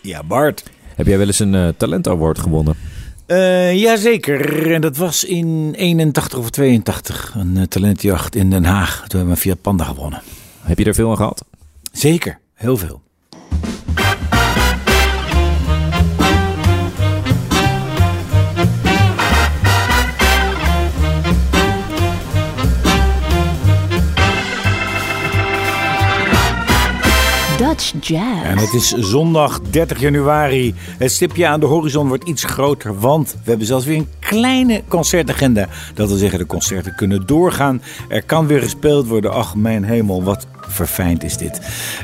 Ja, Bart. Heb jij wel eens een uh, Talent Award gewonnen? Uh, jazeker. En dat was in 81 of 82. Een uh, talentjacht in Den Haag. Toen hebben we Fiat Panda gewonnen. Heb je er veel aan gehad? Zeker. Heel veel. Dutch Jazz. En het is zondag 30 januari. Het stipje aan de horizon wordt iets groter, want we hebben zelfs weer een kleine concertagenda. Dat wil zeggen, de concerten kunnen doorgaan. Er kan weer gespeeld worden. Ach, mijn hemel, wat verfijnd is dit.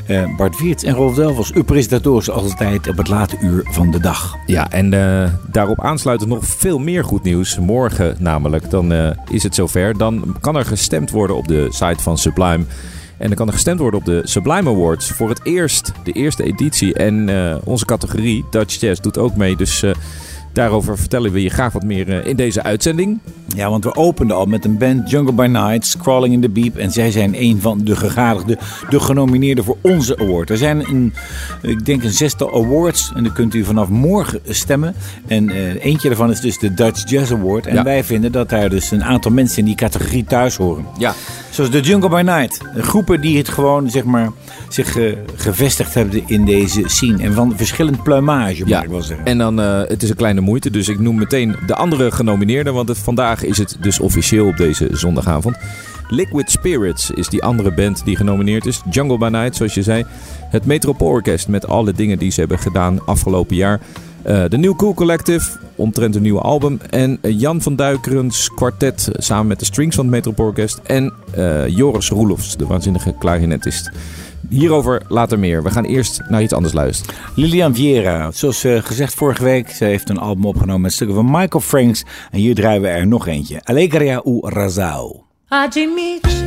Uh, Bart Wiert en Rolf Delvels, uw presentatoren zoals altijd op het late uur van de dag. Ja, en uh, daarop aansluitend nog veel meer goed nieuws. Morgen namelijk, dan uh, is het zover. Dan kan er gestemd worden op de site van Sublime. En dan kan er gestemd worden op de Sublime Awards. Voor het eerst, de eerste editie. En uh, onze categorie, Dutch Jazz, doet ook mee. Dus uh, daarover vertellen we je graag wat meer uh, in deze uitzending. Ja, want we openden al met een band Jungle by Night, Crawling in the Beep. En zij zijn een van de gegadigden, de genomineerden voor onze award. Er zijn een, ik denk een zestal awards en dan kunt u vanaf morgen stemmen. En uh, eentje daarvan is dus de Dutch Jazz Award. En ja. wij vinden dat daar dus een aantal mensen in die categorie thuis horen. Ja. Zoals de Jungle by Night. Groepen die het gewoon, zeg maar, zich uh, gevestigd hebben in deze scene. En van verschillend pluimage, ja. ik wel zeggen. En dan, uh, het is een kleine moeite, dus ik noem meteen de andere genomineerden. Want het, vandaag is het dus officieel op deze zondagavond. Liquid Spirits is die andere band die genomineerd is. Jungle by Night, zoals je zei. Het Metropoolorkest met alle dingen die ze hebben gedaan afgelopen jaar. Uh, de New Cool Collective, omtrent een nieuwe album. En Jan van Duikerens kwartet samen met de strings van het Metropoolorkest. En uh, Joris Roelofs, de waanzinnige klarinetist. Hierover later meer. We gaan eerst naar iets anders luisteren. Lilian Vieira, zoals uh, gezegd vorige week, ze heeft een album opgenomen met stukken van Michael Franks. En hier draaien we er nog eentje. Alegria u Razao. Admite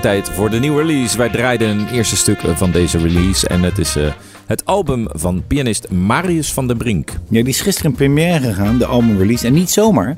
tijd voor de nieuwe release. Wij draaiden een eerste stuk van deze release. En het is eh, het album van pianist Marius van den Brink. Ja, die is gisteren in première gegaan, de album release. En niet zomaar.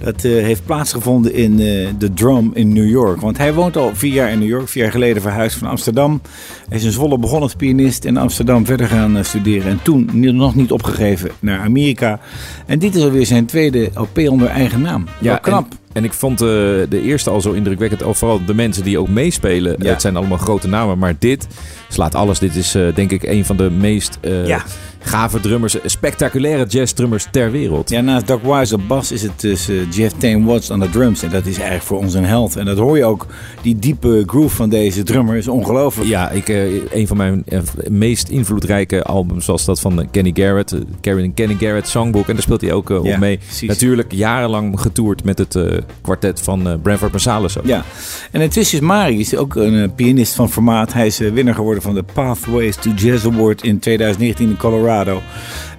Dat eh, heeft plaatsgevonden in eh, de Drum in New York. Want hij woont al vier jaar in New York. Vier jaar geleden verhuisd van Amsterdam. Hij is in Zwolle begonnen als pianist in Amsterdam verder gaan eh, studeren. En toen nog niet opgegeven naar Amerika. En dit is alweer zijn tweede LP onder eigen naam. Ja, knap. En, en ik vond de eerste al zo indrukwekkend. Vooral de mensen die ook meespelen. Ja. Het zijn allemaal grote namen. Maar dit slaat alles. Dit is eh, denk ik een van de meest eh, Ja. gave drummers. Spectaculaire jazzdrummers ter wereld. Ja, naast Doc Wise op bas is het dus eh, Jeff Tane Watts aan de drums. En dat is eigenlijk voor ons een held. En dat hoor je ook. Die diepe groove van deze drummer is ongelooflijk. Ja, ik, een van mijn meest invloedrijke albums was dat van Kenny Garrett. eh, Kenny Kenny Garrett Songbook. En daar speelt hij ook Ja, op mee. precies. Natuurlijk jarenlang getoerd met het kwartet van Branford Marsalis. ook. Ja, en intussen is Marius ook een pianist van formaat. Hij is winnaar geworden van de Pathways to Jazz Award in 2019 in Colorado.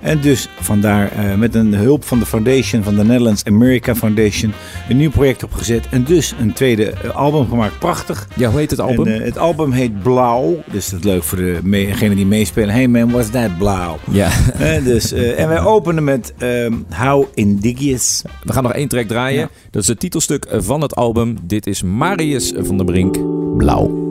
En dus vandaar eh, met een hulp van de foundation van de Netherlands America Foundation een nieuw project opgezet. En dus een tweede eh, album gemaakt. Prachtig. Ja, hoe heet het album? En, eh, het album heet Blauw. Dus dat is leuk voor degenen die meespelen. Hey man, what's that blauw? ja. Dus, en wij openen met ehm, How Indigious. We gaan nog één track draaien. Ja. Dat is het titelstuk van het album. Dit is Marius van der Brink, Blauw.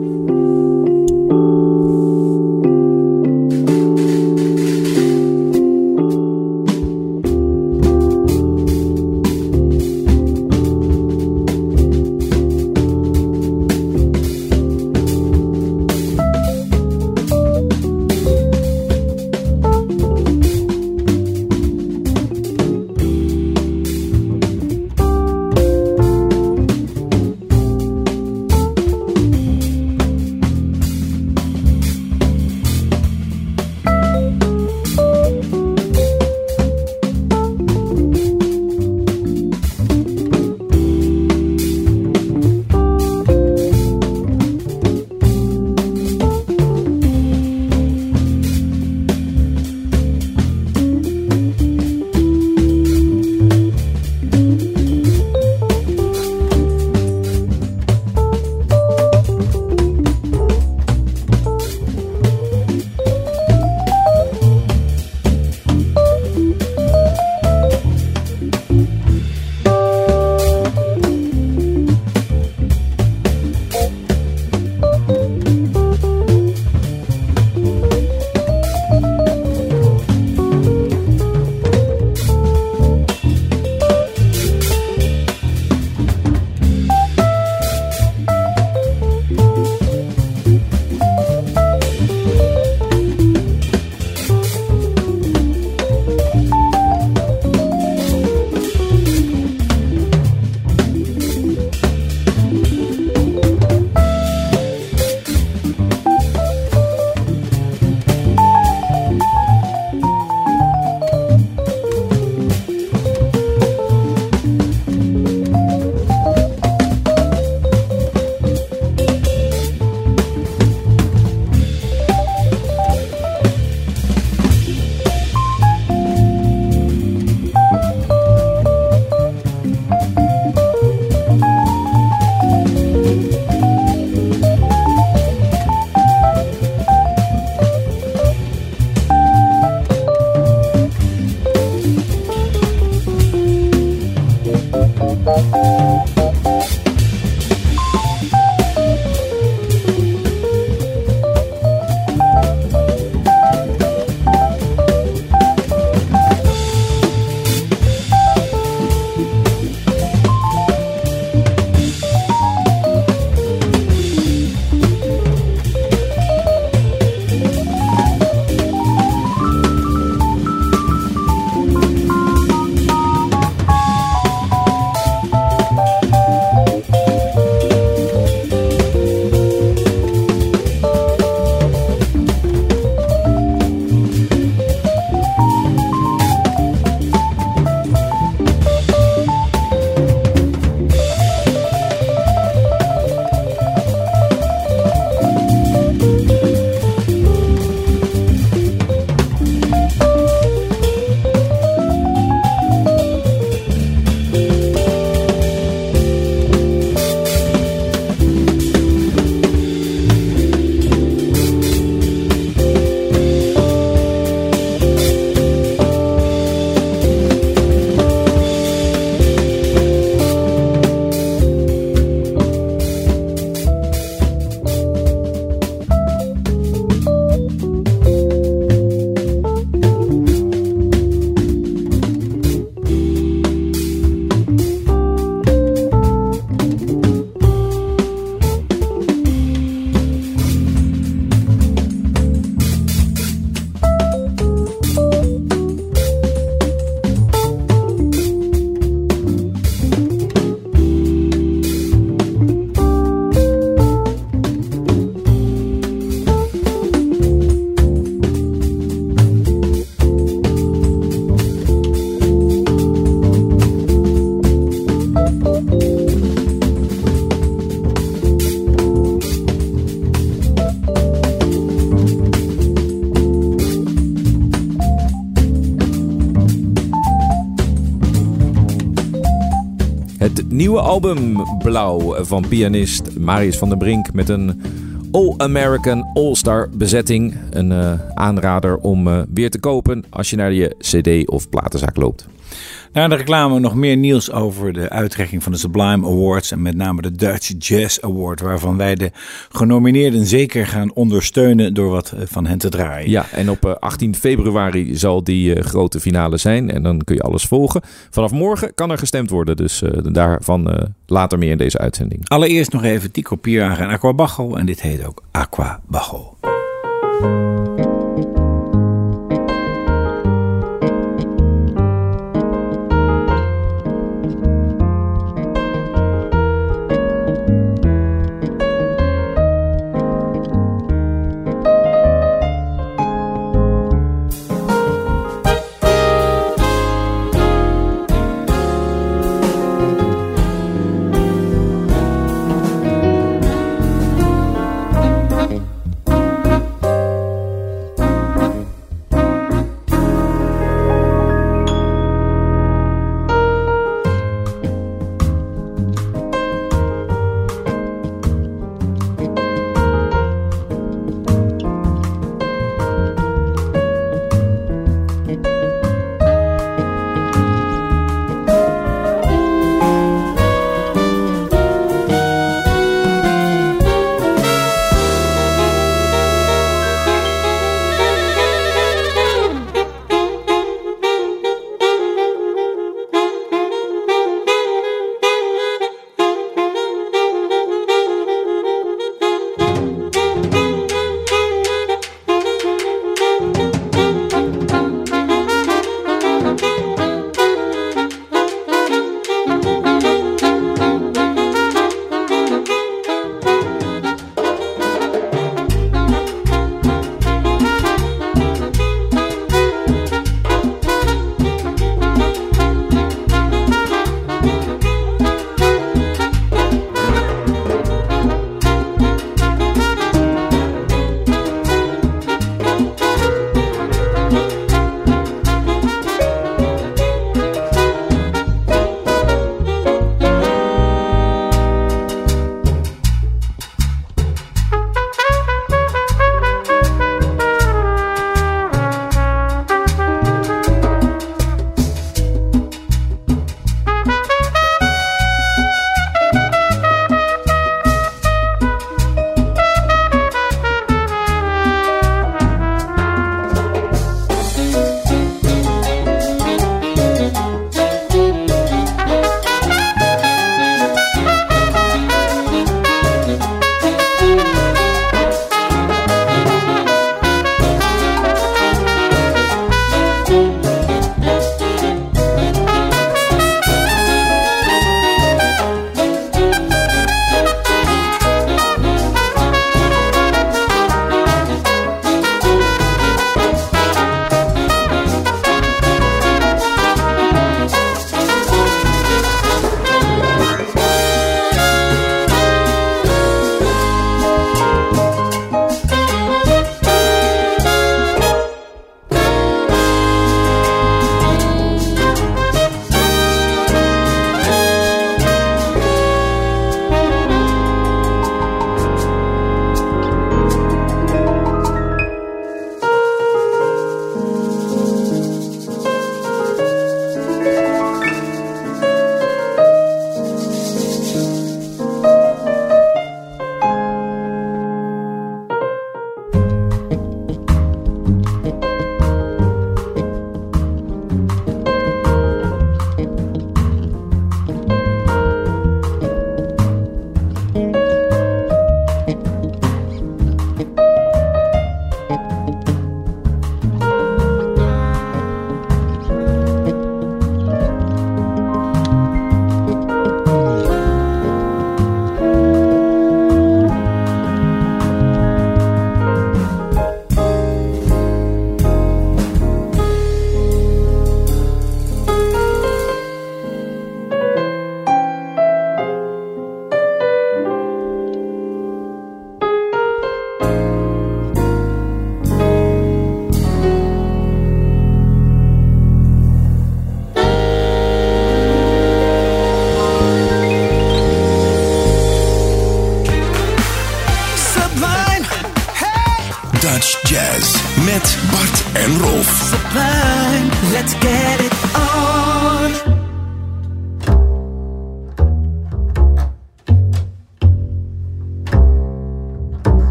Nieuwe album Blauw van pianist Marius van der Brink met een All-American All-Star bezetting. Een eh, aanrader om eh, weer te kopen als je naar je cd of platenzaak loopt. Na de reclame nog meer nieuws over de uitreiking van de Sublime Awards en met name de Dutch Jazz Award, waarvan wij de genomineerden zeker gaan ondersteunen door wat eh, van hen te draaien. Ja, en op eh, 18 februari zal die eh, grote finale zijn en dan kun je alles volgen. Vanaf morgen kan er gestemd worden, dus eh, daarvan eh, later meer in deze uitzending. Allereerst nog even Tico Pieraga en Aqua Bajo en dit heet ook Aqua Bajo.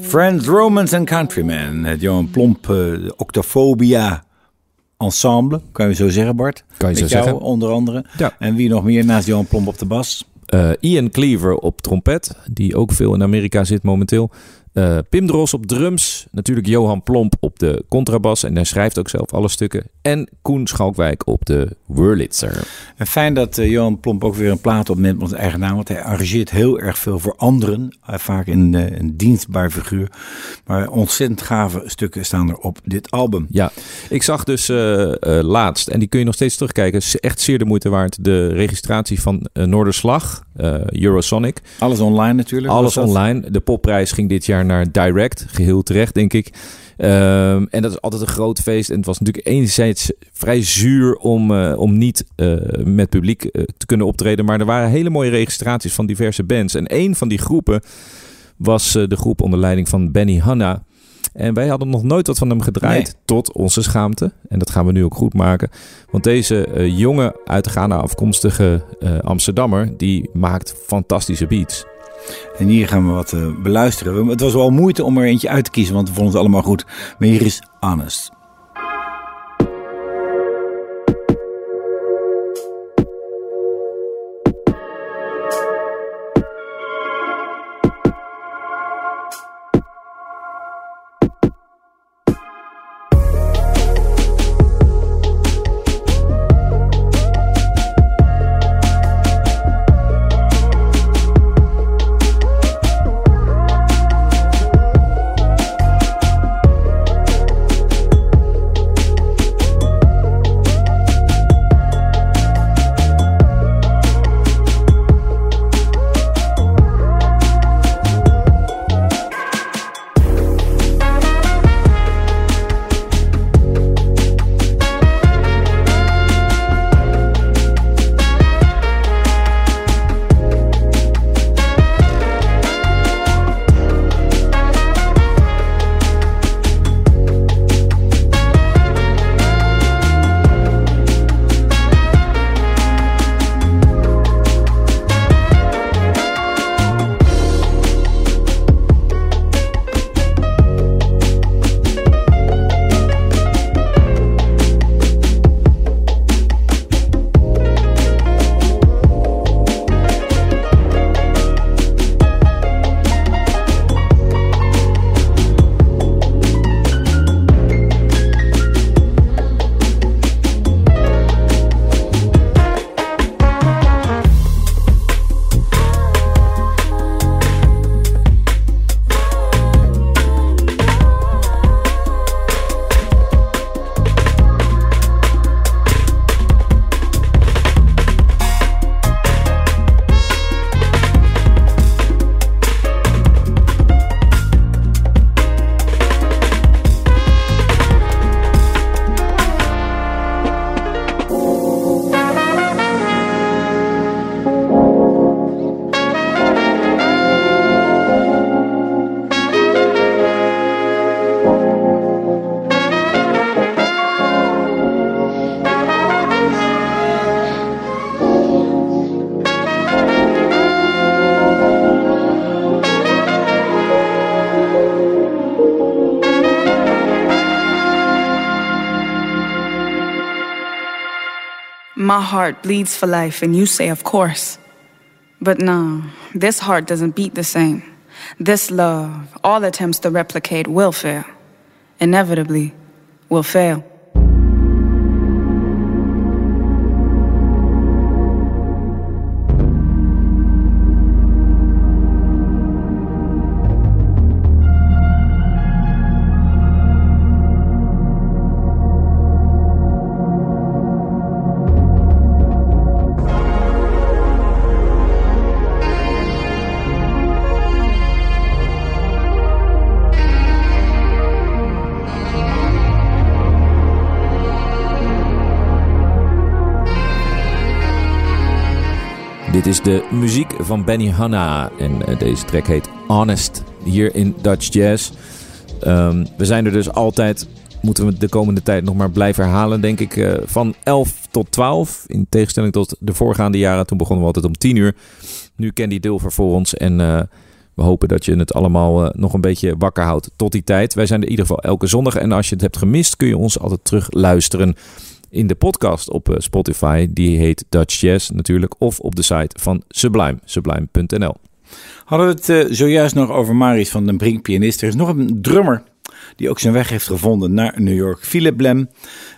Friends, Romans and Countrymen. Het Johan Plomp eh, Octophobia Ensemble, kan je zo zeggen Bart? Kan je Met zo jou, zeggen. onder andere. Ja. En wie nog meer naast Johan Plomp op de bas? Eh, Ian Cleaver op trompet, die ook veel in Amerika zit momenteel. Eh, Pim Dros op drums. Natuurlijk Johan Plomp op de contrabas. En hij schrijft ook zelf alle stukken. En Koen Schalkwijk op de Wurlitzer. En fijn dat eh, Johan Plomp ook weer een plaat opneemt met zijn eigen naam. Want hij arrangeert heel erg veel voor anderen. Eh, vaak in een dienstbaar figuur. Maar ontzettend gave stukken staan er op dit album. Ja, ik zag dus laatst, en die kun je nog steeds terugkijken. is echt zeer de moeite waard. De registratie van Noorderslag, Eurosonic. Alles online natuurlijk. Alles online. De popprijs ging dit jaar naar Direct. Geheel terecht, denk ik. Ehm, en dat is altijd een groot feest. En het was natuurlijk enerzijds vrij zuur om, eh, om niet eh, met publiek eh, te kunnen optreden. Maar er waren hele mooie registraties van diverse bands. En een van die groepen was de groep onder leiding van Benny Hanna. En wij hadden nog nooit wat van hem gedraaid, Nee. tot onze schaamte. En dat gaan we nu ook goed maken. Want deze jonge, uit Ghana afkomstige Amsterdammer, die maakt fantastische beats. En hier gaan we wat eh, beluisteren. Het was wel moeite om er eentje uit te kiezen, want we vonden het allemaal goed. Maar hier is Honest. My heart bleeds for life, and you say, of course. But no, this heart doesn't beat the same. This love, all attempts to replicate will fail. Inevitably, will fail. Dit is de muziek van Benny Hanna. En eh, deze track heet Honest. Hier in Dutch Jazz. Ehm, we zijn er dus altijd, moeten we de komende tijd nog maar blijven herhalen, denk ik. eh, van 11 tot 12. In tegenstelling tot de voorgaande jaren. Toen begonnen we altijd om 10 uur. Nu Candy Dilver voor ons. En eh, we hopen dat je het allemaal nog een beetje wakker houdt tot die tijd. Wij zijn er in ieder geval elke zondag. En als je het hebt gemist, kun je ons altijd terug luisteren in de podcast op eh, Spotify. Die heet Dutch Jazz natuurlijk. Of op de site van Sublime, sublime.nl. Hadden we het eh, zojuist nog over Marius van den Brink, pianist. Er is nog een drummer die ook zijn weg heeft gevonden naar New York. Philip Lem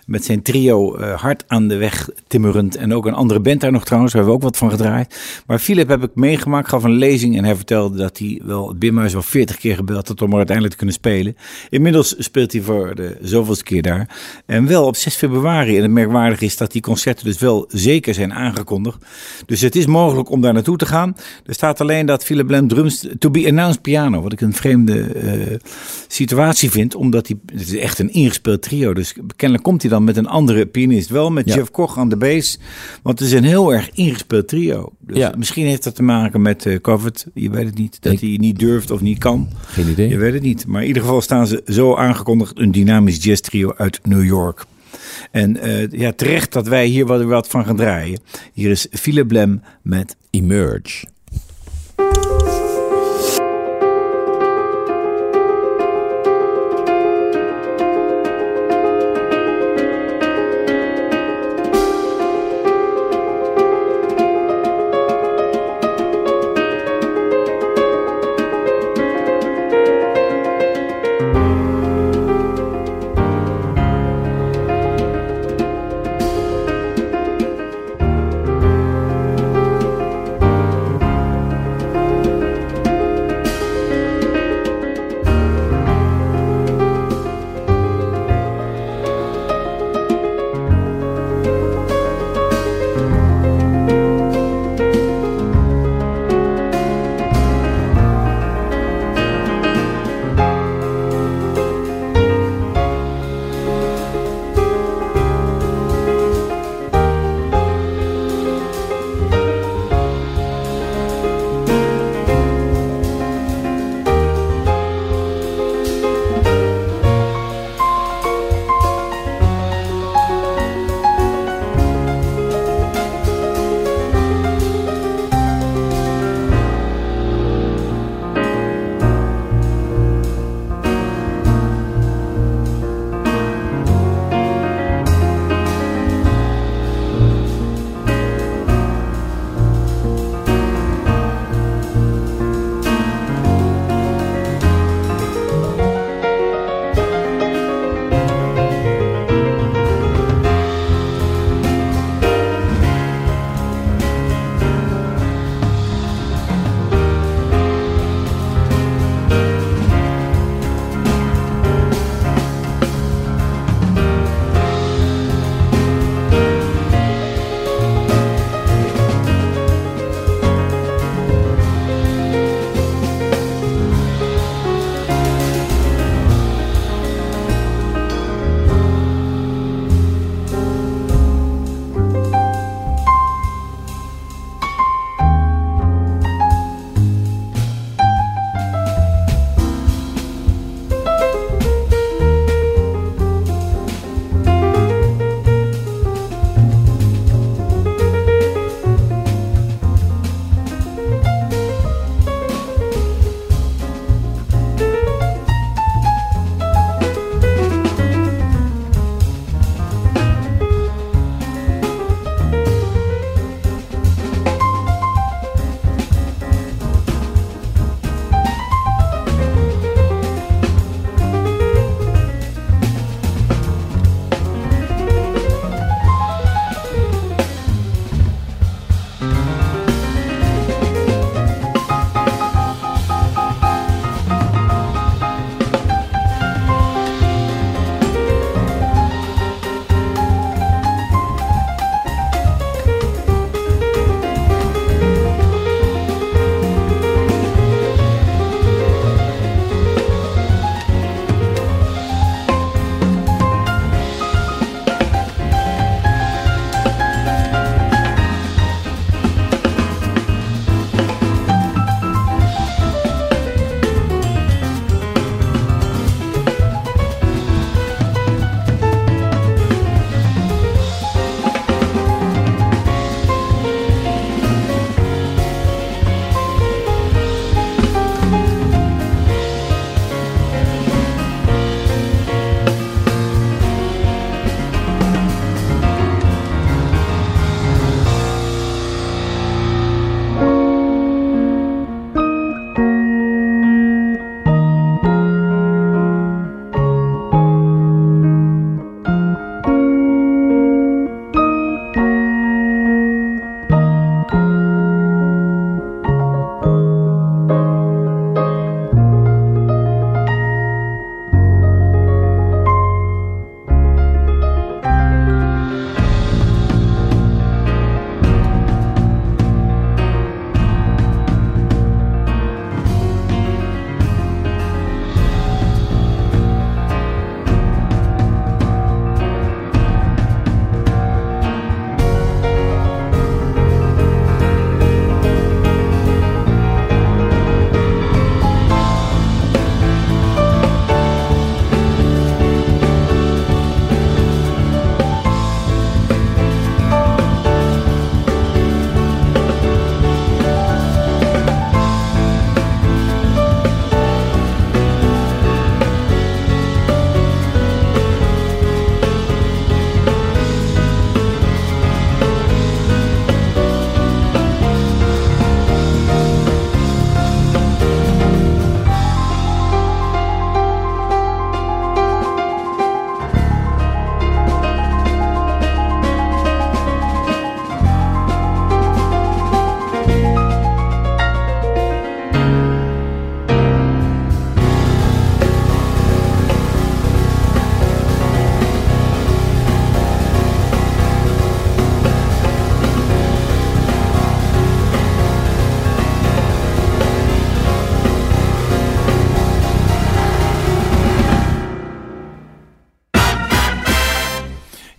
met zijn trio eh, hard aan de weg timmerend. En ook een andere band daar nog trouwens, daar hebben we ook wat van gedraaid. Maar Philip heb ik meegemaakt, gaf een lezing en hij vertelde dat hij wel het Bimhuis wel 40 keer gebeld had om er uiteindelijk te kunnen spelen. Inmiddels speelt hij voor de zoveelste keer daar. En wel op 6 februari. En het merkwaardige is dat die concerten dus wel zeker zijn aangekondigd. Dus het is mogelijk om daar naartoe te gaan. Er staat alleen dat Philip Lem drums to be announced piano. Wat ik een vreemde eh, situatie vind, omdat hij, het is echt een ingespeeld trio. Dus kennelijk komt hij dan met een andere pianist. Wel met Ja. Jeff Koch aan de bass. Want het is een heel erg ingespeeld trio. Dus Ja. misschien heeft dat te maken met eh COVID. Je weet het niet. Dat Ik- hij niet durft of niet kan. Geen idee. Je weet het niet. Maar in ieder geval staan ze zo aangekondigd. Een dynamisch jazz trio uit New York. En eh, ja, terecht dat wij hier wat, wat van gaan draaien. Hier is Philip Lem met. Emerge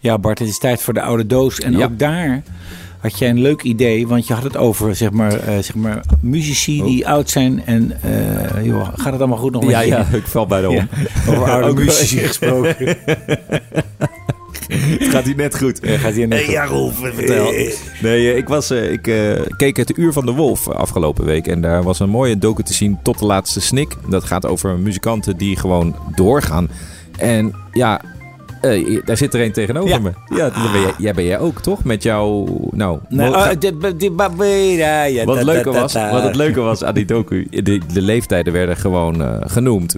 Ja, Bart, het is tijd voor de oude doos. En Ja. ook daar had jij een leuk idee, want je had het over zeg maar, eh, zeg maar muzici die oud zijn. En eh, joh, gaat het allemaal goed nog met Ja, je? ja, ik val bijna om. Ja, over oude muzici gesproken. Het gaat hier net goed. Ja, gaat hier net Hey, ja, Rolf, vertel. Nee, eh, ik, was, ik keek het Uur van de Wolf afgelopen week. En daar was een mooie docu te zien, Tot de Laatste Snik. Dat gaat over muzikanten die gewoon doorgaan. En ja, eh, daar zit er een tegenover Ja. me. Ja, dat ben jij, jij ben jij ook, toch? Met jouw... Nou, Nee, oh, ja, ja, wat, het leuke was, wat het leuke was aan die docu, de, de leeftijden werden gewoon eh, genoemd.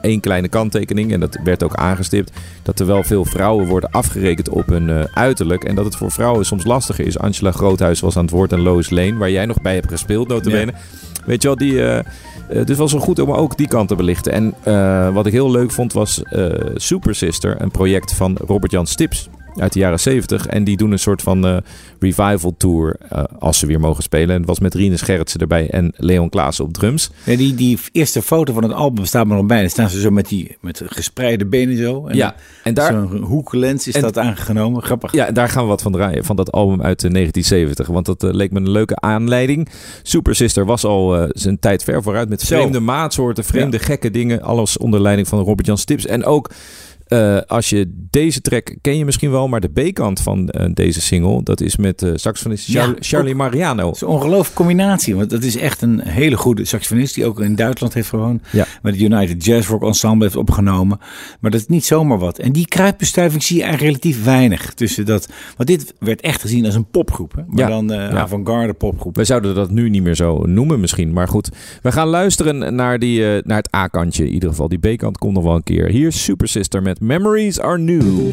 Eén kleine kanttekening, en dat werd ook aangestipt, dat er wel veel vrouwen worden afgerekend op hun eh, uiterlijk. En dat het voor vrouwen soms lastiger is. Angela Groothuis was aan het woord en Lois Lane, waar jij nog bij hebt gespeeld, notabene. Weet je wel, die... eh, dus was wel goed om ook die kant te belichten. En eh, wat ik heel leuk vond was eh, Super Sister, een project van Robert-Jan Stips uit de jaren 70. En die doen een soort van eh, revival tour eh, als ze weer mogen spelen. En het was met Rinus Gerritsen erbij en Leon Klaassen op drums. Ja, die, die eerste foto van het album staat er nog bij. Dan staan ze zo met die met gespreide benen zo. En Ja, en daar, Zo'n hoeklens is En- dat aangenomen. Grappig. ja, daar gaan we wat van draaien, van dat album uit eh, 1970. Want dat eh, leek me een leuke aanleiding. Super Sister was al eh, zijn tijd ver vooruit met Zo. vreemde maatsoorten, vreemde gekke dingen. Alles onder leiding van Robert-Jan Stips. En ook eh, als je deze track ken je misschien wel, maar de B-kant van eh, deze single, dat is met eh saxofonist Ja, Charlie ook- Mariano. Het is een ongelooflijke combinatie. Want dat is echt een hele goede saxofonist. Die ook in Duitsland heeft gewoond. Ja. Met het United Jazz Rock Ensemble heeft opgenomen. Maar dat is niet zomaar wat. En die kruidbestuiving zie je eigenlijk relatief weinig. Tussen dat, want dit werd echt gezien als een popgroep. Hè? Maar Ja. dan Ja. avant-garde popgroep. We zouden dat nu niet meer zo noemen misschien. Maar goed, we gaan luisteren naar, die, naar het A-kantje in ieder geval. Die B-kant komt nog wel een keer. Hier is Super Sister met Memories Are New.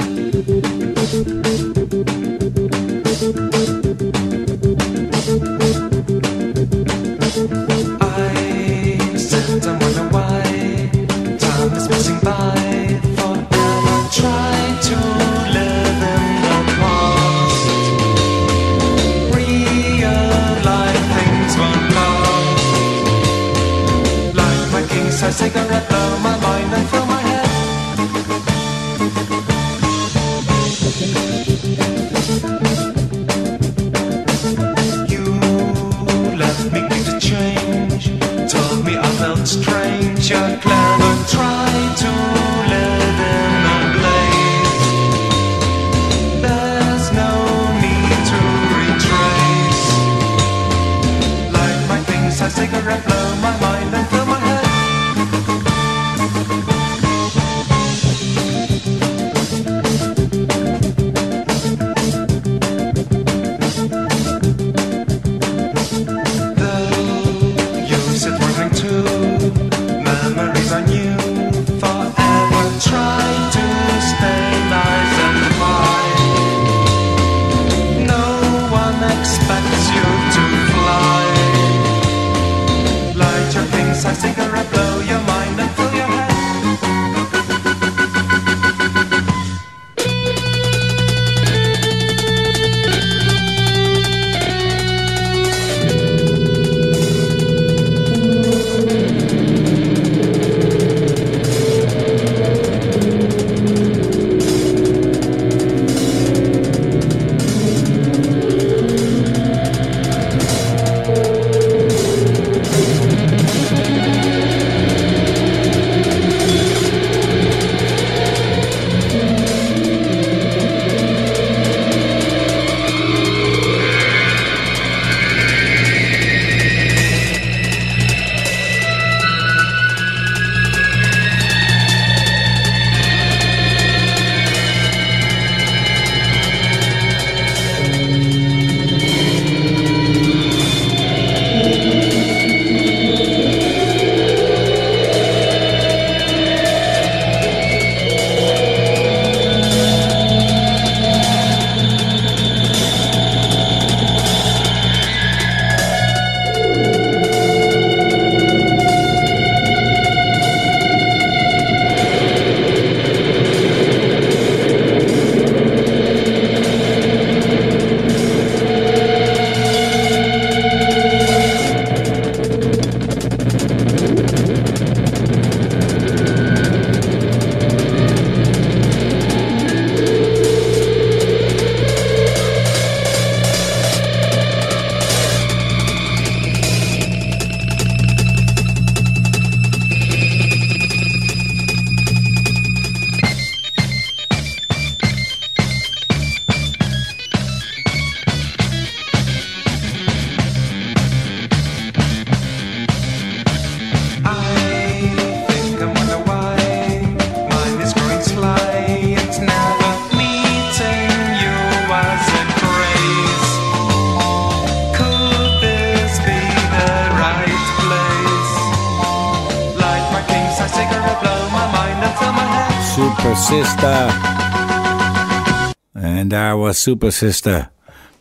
Super Sister.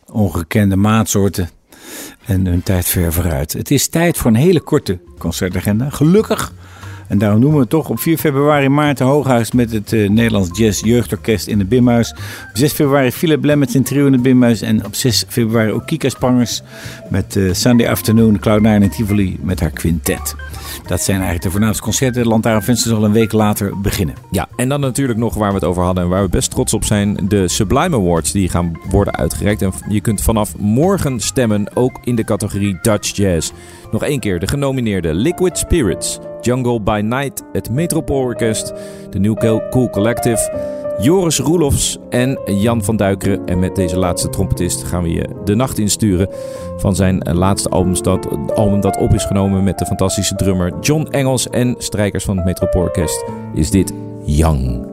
Ongekende maatsoorten. En hun tijd ver vooruit. Het is tijd voor een hele korte concertagenda. Gelukkig. En daarom noemen we toch op 4 februari Maarten Hooghuis met het eh, Nederlands Jazz Jeugdorkest in het Bimhuis. Op 6 februari Philip Lemmets in trio in het Bimhuis. En op 6 februari ook Kika Sprangers met eh, Sunday Afternoon, Cloud9 en Tivoli met haar quintet. Dat zijn eigenlijk de voornaamste concerten. Lantaarnvenster zal een week later beginnen. Ja, en dan natuurlijk nog waar we het over hadden en waar we best trots op zijn. De Sublime Awards die gaan worden uitgereikt. En je kunt vanaf morgen stemmen, ook in de categorie Dutch Jazz. Nog één keer de genomineerde Liquid Spirits, Jungle by Night, het Metropoolorkest, de New Cool Collective, Joris Roelofs en Jan van Duikeren. En met deze laatste trompetist gaan we je de nacht insturen van zijn laatste album dat, album dat op is genomen met de fantastische drummer John Engels en strijkers van het Metropoolorkest. Is dit Young.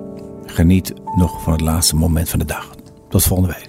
Geniet nog van het laatste moment van de dag. Tot volgende week.